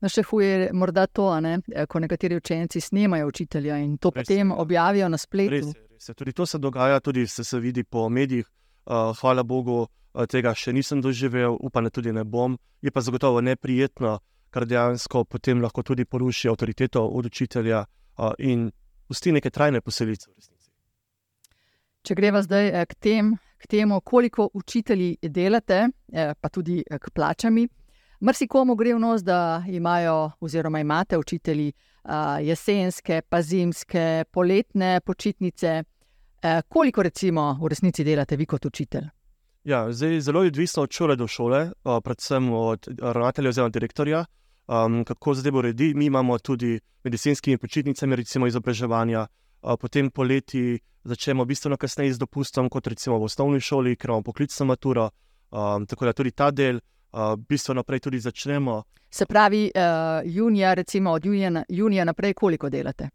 Speaker 1: No, še huje je morda to, ne? E, ko nekateri učenci snemajo učitelja in to res potem je. objavijo na spletu.
Speaker 2: Res je, res je. Tudi to se dogaja, tudi se, se vidi po medijih. Uh, hvala Bogu, uh, tega še nisem doživel, upam, da tudi ne bom. Je pa zagotovo neprijetno, ker dejansko potem lahko tudi poruši avtoriteto od učitelja uh, in pusti neke trajne posledice v resnici.
Speaker 1: Če greva zdaj eh, k, tem, k temu, koliko učitelji delate, eh, pa tudi eh, k plačami. Mrzikomu gre v nos, da imajo, oziroma imate učitelji jesenske, pa zimske, poletne počitnice. Koliko, recimo, v resnici delate vi kot učitelj?
Speaker 2: Ja, zdaj, zelo je odvisno od šole do šole, predvsem od ravnatelja oziroma direktorja um, kako zdaj bo redi. Mi imamo tudi medicinskimi počitnicami, recimo izobraževanja, uh, potem poleti začnemo bistveno kasneje z dopustom, kot recimo v osnovni šoli, ker imamo poklicno maturo. Um, tako da tudi ta del, uh, bistveno prej tudi začnemo.
Speaker 1: Se pravi, uh, junija, recimo od junija, junija naprej, koliko delate?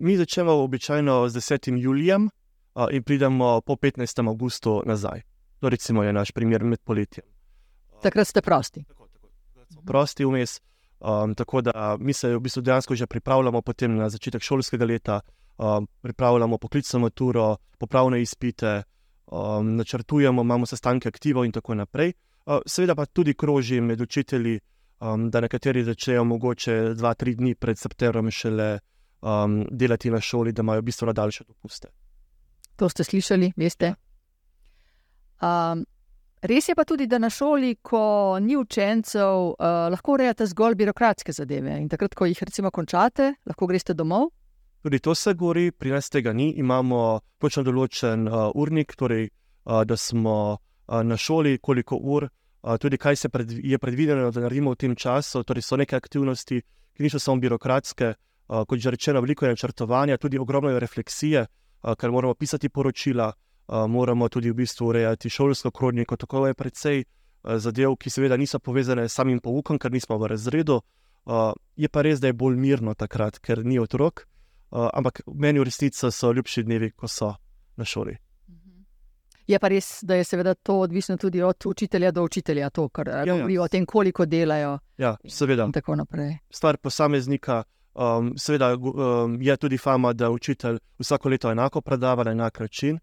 Speaker 2: Mi začnemo običajno z 10. julijem uh, in pridemo po 15. augustu nazaj. To recimo je naš primer med poletjem.
Speaker 1: Takrat ste prosti. Tako
Speaker 2: prosti vmes. Um, tako da mi se v bistvu dejansko že pripravljamo na začetek šolskega leta, um, pripravljamo poklicno maturo, popravne izpite, um, načrtujemo, imamo sestanke aktivov in tako naprej. Uh, seveda pa tudi kroži med učitelji, um, da nekateri začnejo mogoče dva, tri dni pred septembrom šele um, delati na šoli, da imajo bistveno daljše dopuste.
Speaker 1: To ste slišali, veste. Um, Res je pa tudi, da na šoli, ko ni učencev, uh, lahko urejate zgolj birokratske zadeve. In takrat, ko jih recimo končate, lahko greste domov.
Speaker 2: Tudi to se govori, pri nas tega ni. Imamo točno določen uh, urnik, torej, uh, da smo uh, na šoli, koliko ur, uh, tudi kaj se pred, je predvideno, da naredimo v tem času. Torej, so neke aktivnosti, ki niso samo birokratske, uh, kot že rečeno, veliko je načrtovanja, tudi ogromno je refleksije, uh, ker moramo pisati poročila moramo tudi v bistvu urejati šolsko kroniko. Tako je precej zadev, ki seveda niso povezane s samim poukom, ker nismo v razredu. Je pa res, da je bolj mirno takrat, ker ni otrok, ampak meni v resnici so ljubši dnevi, ko so na šoli. Mhm.
Speaker 1: Je pa res, da je seveda to odvisno tudi od učitelja do učitelja, to, kar ja, ja. o tem, koliko delajo.
Speaker 2: Ja, seveda.
Speaker 1: Tako naprej.
Speaker 2: Stvar posameznika. Um, seveda um, je tudi fama, da učitelj vsako leto enako predava na enak način.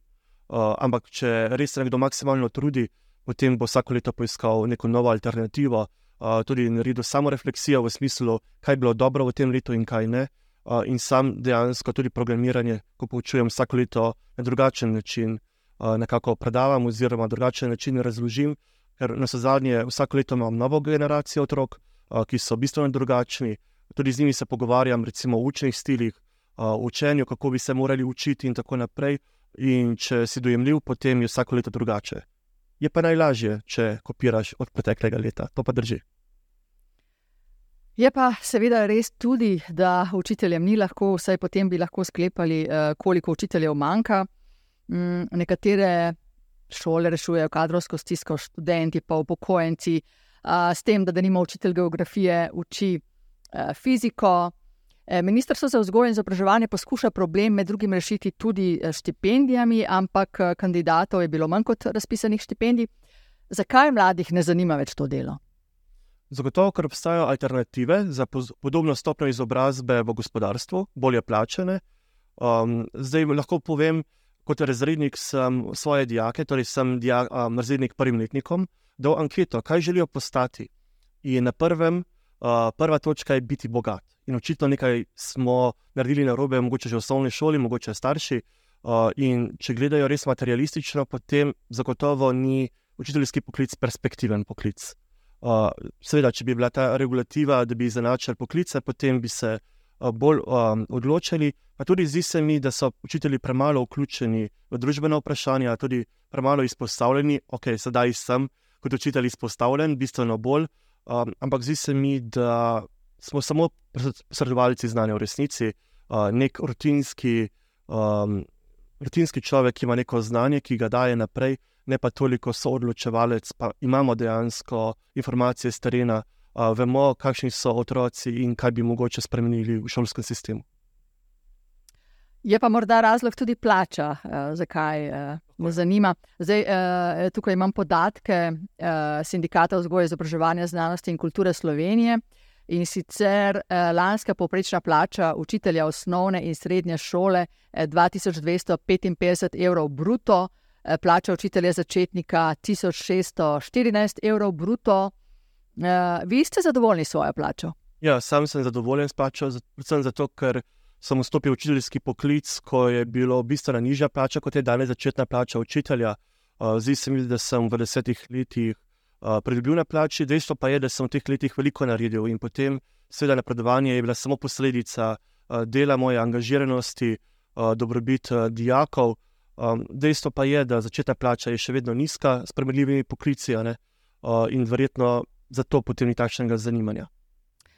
Speaker 2: Uh, ampak, če res se nekdo maksimalno trudi, potem bo vsako leto poiskal neko novo alternativo, uh, tudi naredil samo refleksijo v smislu, kaj je bilo dobro v tem letu in kaj ne. Uh, in sam dejansko tudi programiranje, ko poučujem vsako leto na drugačen način, uh, nekako predavam, oziroma drugačen način razložim, ker na zadnje vsako leto imam novo generacijo otrok, uh, ki so bistveno drugačni. Tudi z njimi se pogovarjam, recimo o učnih stilih, uh, učenju, kako bi se morali učiti in tako naprej. In če si dojemljiv, potem je vsako leto drugače. Je pa najlažje, če kopiraš od preteklega leta, to pa drži.
Speaker 1: Je pa seveda res tudi, da učiteljem ni lahko, vsaj potem bi lahko sklepali, koliko učiteljev manjka. Mm, nekatere šole rešujejo kadrovsko stisko, študenti pa upokojenci, s tem, da, da nima učitelj geografije, uči fiziko. E, Ministrstvo za vzgojo in izobraževanje poskuša problem med drugim rešiti tudi s štipendijami, ampak kandidatov je bilo manj kot razpisanih štipendij. Zakaj mladih ne zanima več to delo?
Speaker 2: Zagotovo, ker obstajajo alternative za podobno stopnjo izobrazbe v gospodarstvu, bolje plačene. Um, zdaj lahko povem, kot razrednik sem svoje dijake, torej sem dijak, um, razrednik prvim letnikom, dal anketo, kaj želijo postati. In na prvem, uh, prva točka je biti bogat. In očitno nekaj smo naredili na robe, mogoče že v osnovni šoli, mogoče starši. Uh, in če gledajo res materialistično, potem zagotovo ni učiteljski poklic perspektiven poklic. Uh, seveda, če bi bila ta regulativa, da bi izenačili poklice, potem bi se bolj um, odločili. Pa tudi zdi se mi, da so učitelji premalo vključeni v družbena vprašanja, tudi premalo izpostavljeni. Ok, sedaj sem kot učitelj izpostavljen, bistveno bolj, um, ampak zdi se mi, da smo samo posredovalci znanja v resnici, uh, nek rutinski, um, rutinski človek, ki ima neko znanje, ki ga daje naprej, ne pa toliko soodločevalec, pa imamo dejansko informacije z terena uh, vemo, kakšni so otroci in kaj bi mogoče spremenili v šolskem sistemu.
Speaker 1: Je pa morda razlog tudi plača, uh, zakaj uh, me zanima. Zdaj, uh, tukaj imam podatke uh, Sindikata vzgoje, izobraževanja, znanosti in kulture Slovenije. In sicer eh, lanska povprečna plača učitelja osnovne in srednje šole eh, 2255 evrov bruto, eh, plača učitelja začetnika 1614 evrov bruto, Uh, vi ste zadovoljni s svojo plačo?
Speaker 2: Ja, sam sem zadovoljen s plačo, predvsem zato, ker sem vstopil v učiteljski poklic, ko je bilo bistveno nižja plača kot je danes začetna plača učitelja. Uh, zdi se mi, da sem v desetih letih pridobil na plači, dejstvo pa je, da sem v teh letih veliko naredil in potem, seveda, napredovanje je bila samo posledica uh, dela moje angažiranosti, uh, dobrobit dijakov. Um, dejstvo pa je, da začetna plača je še vedno nizka, s premljivimi poklici uh, in verjetno zato potem ni takšnega zanimanja.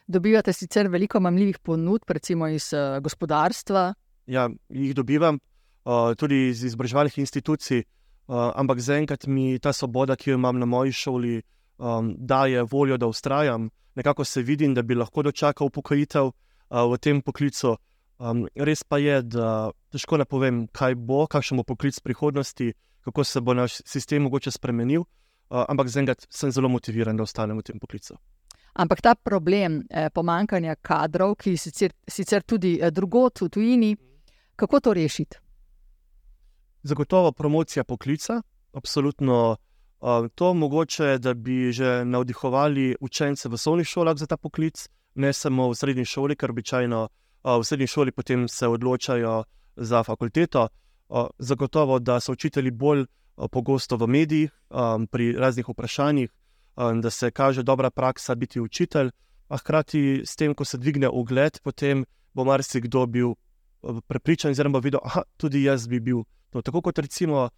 Speaker 1: Dobivate sicer veliko mamljivih ponudb, recimo iz uh, gospodarstva?
Speaker 2: Ja, jih dobivam uh, tudi iz izobraževalnih institucij, uh, ampak zaenkrat mi ta svoboda, ki jo imam na moji šoli, um, daje voljo, da ustrajam. Nekako se vidim, da bi lahko dočakal upokojitev uh, v tem poklicu. Um, res pa je, da težko ne povem, kaj bo, kakšen bo poklic prihodnosti, kako se bo naš sistem mogoče spremenil. Uh, ampak zaenkrat sem zelo motiviran, da ostanem v tem poklicu.
Speaker 1: Ampak ta problem eh, pomankanja kadrov, ki sicer, sicer tudi eh, drugot v tujini, kako to rešiti?
Speaker 2: Zagotovo promocija poklica, absolutno. To mogoče, da bi že navdihovali učence v osnovnih šolah za ta poklic, ne samo v srednji šoli, ker običajno v srednji šoli potem se odločajo za fakulteto. Zagotovo, da so učitelji bolj pogosto v medijih, pri raznih vprašanjih, da se kaže dobra praksa biti učitelj, a hkrati s tem, ko se dvigne ugled, potem bo marsikdo bil prepričan, oziroma videl, da tudi jaz bi bil. No, tako kot recimo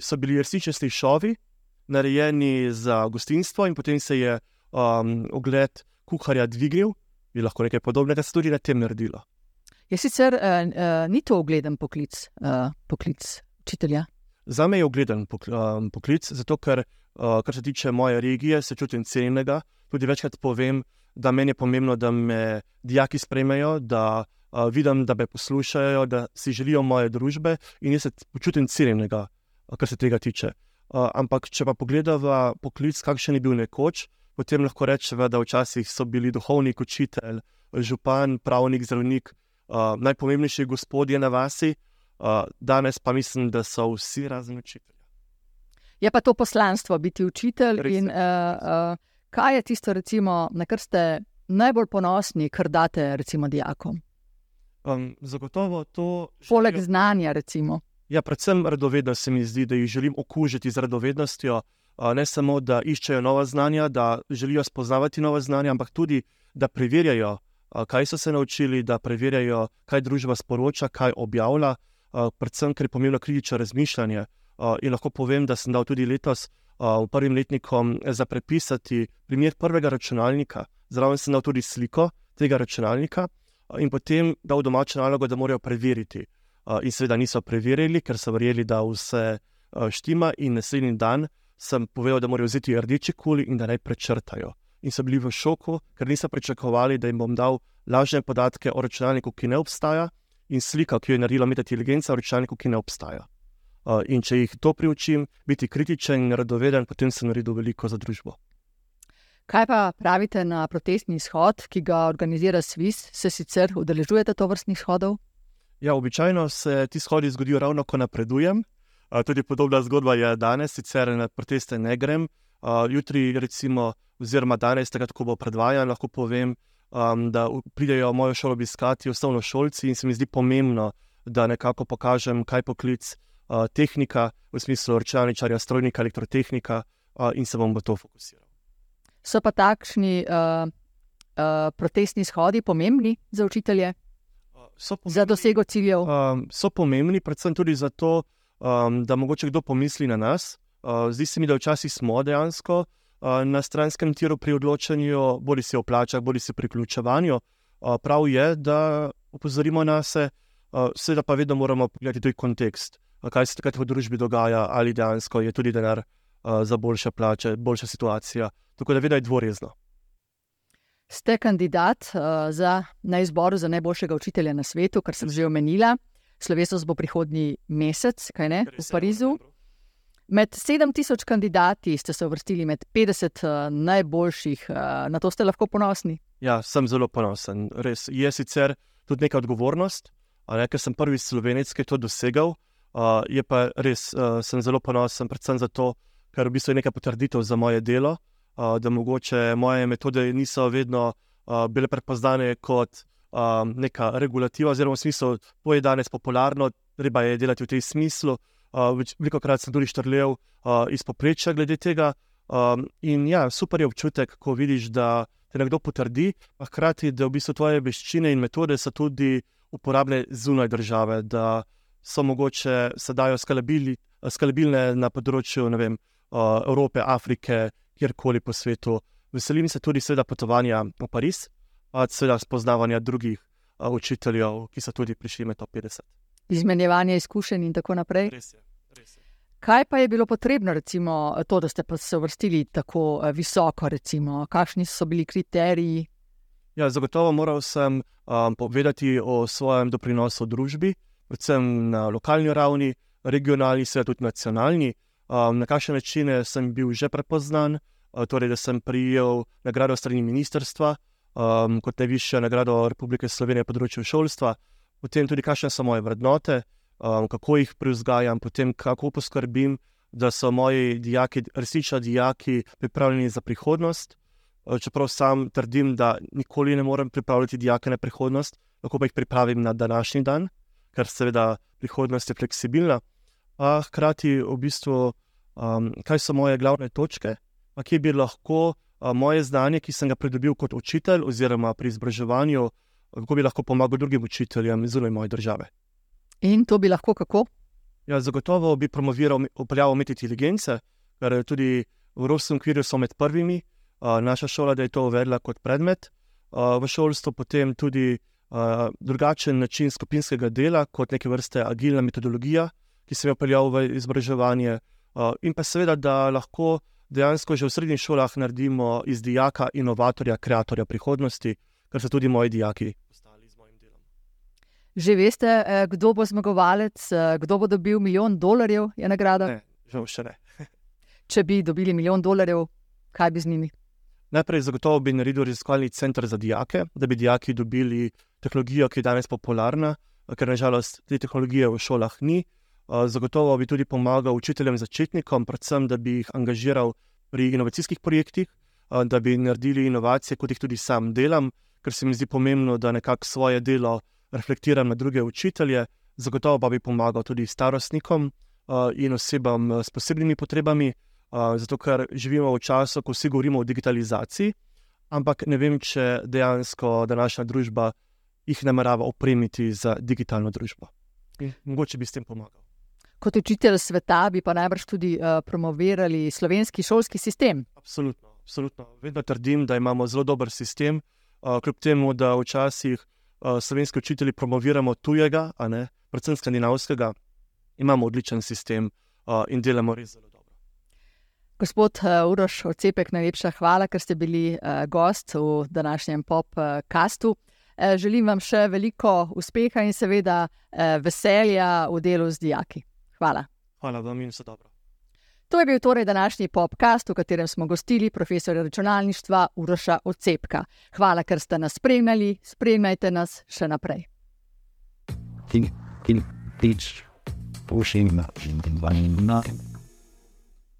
Speaker 2: so bili resnični šovi, narejeni za gostinstvo, in potem se je um, ugled kuharja dvignil, bi lahko nekaj podobnega se tudi na tem naredilo.
Speaker 1: Je sicer uh, uh, ni to ugleden poklic, uh, poklic učitelja?
Speaker 2: Za me je ugleden poklic, zato ker, kar se tiče moje regije, se čutim cenjenega. Tudi večkrat povem, da meni je pomembno, da me dijaki sprejmejo, da vidim, da me poslušajo, da si želijo moje družbe in jaz se počutim cenjenega, kar se tega tiče. Ampak, če pa pogledamo poklic, kakšen je bil nekoč, potem lahko rečemo, da včasih so bili duhovnik, učitelj, župan, pravnik, zdravnik, najpomembnejši gospodje na vasi danes pa mislim, da so vsi razen učitelja.
Speaker 1: Je pa to poslanstvo biti učitelj. In, uh, uh, kaj je tisto, recimo, na kar ste najbolj ponosni, kar date recimo, dijakom?
Speaker 2: Um, zagotovo to.
Speaker 1: Poleg želijo... znanja, recimo.
Speaker 2: Ja, predvsem radovednost se mi zdi, da jih želim okužiti z radovednostjo. ne samo, da iščejo nova znanja, da želijo spoznavati nova znanja, ampak tudi, da preverjajo, kaj so se naučili, da preverjajo, kaj družba sporoča, kaj objavlja, predvsem, ker je pomembno kritično razmišljanje. In lahko povem, da sem dal tudi letos v prvim letnikom za prepisati primer prvega računalnika. Zraven sem dal tudi sliko tega računalnika in potem dal domačo nalogo, da morajo preveriti. In seveda niso preverili, ker so verjeli, da vse štima, in naslednji dan sem povedal, da morajo vzeti rdeči kuli in da naj prečrtajo. In so bili v šoku, ker niso pričakovali, da jim bom dal lažne podatke o računalniku, ki ne obstaja, in slika, ki jo je naredila umetna inteligenca o računalniku, ki ne obstaja. In če jih to priučim, biti kritičen in radoveden, potem sem naredil veliko za družbo.
Speaker 1: Kaj pa pravite na protestni shod, ki ga organizira SWIS? Se sicer udeležujete to vrstnih shodov?
Speaker 2: Ja, običajno se ti shodi zgodijo ravno, ko napredujem. Tudi podobna zgodba je danes, sicer na proteste ne grem. Jutri, recimo, oziroma danes, takrat, ko bo predvajan, lahko povem, da pridejo v mojo šolo obiskati osnovno šolci in se mi zdi pomembno, da nekako pokažem, kaj poklic tehnika, v smislu računalničarja, strojnika, elektrotehnika in se bom v to fokusiral.
Speaker 1: So pa takšni uh, uh, protestni shodi pomembni za učitelje?
Speaker 2: Pomembni,
Speaker 1: za dosego ciljev?
Speaker 2: Um, so pomembni, predvsem tudi zato, um, da mogoče kdo pomisli na nas. Uh, zdi se mi, da včasih smo dejansko uh, na stranskem tiru pri odločanju, bodi si o plačah, bodi si pri ključevanju. Uh, prav je, da opozorimo na se, uh, seveda pa vedno moramo pogledati tudi kontekst, uh, kaj se takrat v družbi dogaja, ali dejansko je tudi denar uh, za boljše plače, boljša situacija. Tako da vedno je dvorezno.
Speaker 1: Ste kandidat uh, za, na izboru za najboljšega učitelja na svetu, kar sem že omenila. Slovesnost bo prihodnji mesec, kaj ne, v Parizu. Med 7000 kandidati ste se uvrstili med 50 uh, najboljših, uh, na to ste lahko ponosni.
Speaker 2: Ja, sem zelo ponosen. Res je sicer tudi neka odgovornost, ne, ker sem prvi slovenec, ki je to dosegel. Uh, je pa res, uh, sem zelo ponosen, predvsem zato, ker v bistvu je nekaj potrditev za moje delo da mogoče moje metode niso vedno bile prepoznane kot neka regulativa, oziroma v smislu, da je danes popularno, treba je delati v tem smislu. Veliko krat sem tudi štrlel iz poprečja glede tega. In ja, super je občutek, ko vidiš, da te nekdo potrdi, a hkrati, da v bistvu tvoje veščine in metode so tudi uporabne zunaj države, da so mogoče sedaj skalabilne na področju vem, Evrope, Afrike, kjerkoli po svetu. Veselim se tudi, seveda, potovanja v Pariz, pa seveda spoznavanja drugih uh, učiteljev, ki so tudi prišli med 50.
Speaker 1: Izmenjevanje izkušenj in tako naprej.
Speaker 2: Res je, res je.
Speaker 1: Kaj pa je bilo potrebno, recimo, to, da ste se uvrstili tako visoko? Recimo? Kakšni so bili kriteriji?
Speaker 2: Ja, zagotovo moral sem um, povedati o svojem doprinosu družbi, predvsem na lokalni ravni, regionalni, seveda tudi nacionalni. Um, na kakšne načine sem bil že prepoznan, uh, torej da sem prijel nagrado strani ministrstva um, kot najvišja nagrada Republike Slovenije na področju šolstva, potem tudi kakšne so moje vrednote, um, kako jih privzgajam, potem kako poskrbim, da so moji dijaki, resnični dijaki, pripravljeni za prihodnost. Uh, čeprav sam trdim, da nikoli ne morem pripravljati dijake na prihodnost, lahko pa jih pripravim na današnji dan, ker seveda prihodnost je fleksibilna a hkrati v bistvu, um, kaj so moje glavne točke, pa kje bi lahko a, moje znanje, ki sem ga pridobil kot učitelj, oziroma pri izobraževanju, kako bi lahko pomagal drugim učiteljem zunaj moje države.
Speaker 1: In to bi lahko kako?
Speaker 2: Ja, zagotovo bi promoviral upeljavo umetne inteligence, ker tudi v Evropskem okviru so med prvimi. A, naša šola je to uvedla kot predmet a, v šolstvu, potem tudi a, drugačen način skupinskega dela, kot neke vrste agilna metodologija ki sem jo peljal v izobraževanje, uh, in pa seveda, da lahko dejansko že v srednjih šolah naredimo iz dijaka inovatorja, ustvarjalca prihodnosti, kar so tudi moji dijaki postali z mojim delom.
Speaker 1: Že veste, eh, kdo bo zmagovalec, eh, kdo bo dobil milijon dolarjev, je nagrada?
Speaker 2: Ne, žal še ne.
Speaker 1: Če bi dobili milijon dolarjev, kaj bi z njimi?
Speaker 2: Najprej zagotovo bi naredil raziskovalni center za dijake, da bi dijaki dobili tehnologijo, ki je danes popularna, ker nažalost te tehnologije v šolah ni. Zagotovo bi tudi pomagal učiteljem začetnikom, predvsem da bi jih angažiral pri inovacijskih projektih, da bi naredili inovacije, kot jih tudi sam delam, ker se mi zdi pomembno, da nekako svoje delo reflektiram na druge učitelje. Zagotovo pa bi pomagal tudi starostnikom in osebam s posebnimi potrebami, zato ker živimo v času, ko vsi govorimo o digitalizaciji, ampak ne vem, če dejansko današnja družba jih namerava opremiti za digitalno družbo. In mogoče bi s tem pomagal.
Speaker 1: Kot učitelj sveta bi pa najbrž tudi uh, promovirali slovenski šolski sistem.
Speaker 2: Absolutno, absolutno. Vedno trdim, da imamo zelo dober sistem, uh, kljub temu, da včasih uh, slovenski učitelji promoviramo tujega, ne, predvsem skandinavskega, imamo odličen sistem uh, in delamo res zelo dobro.
Speaker 1: Gospod Uroš, odcepek, najlepša hvala, ker ste bili uh, gost v današnjem podkastu. Uh, želim vam še veliko uspeha in seveda veselja v delu z dijaki. Hvala.
Speaker 2: Hvala vam in vse dobro.
Speaker 1: To je bil torej današnji podcast, v katerem smo gostili profesora računalništva Uroša Ocepka. Hvala, ker ste nas spremljali, spremljajte nas še naprej.
Speaker 3: In, in, in, pushing, in, in, in, in, in.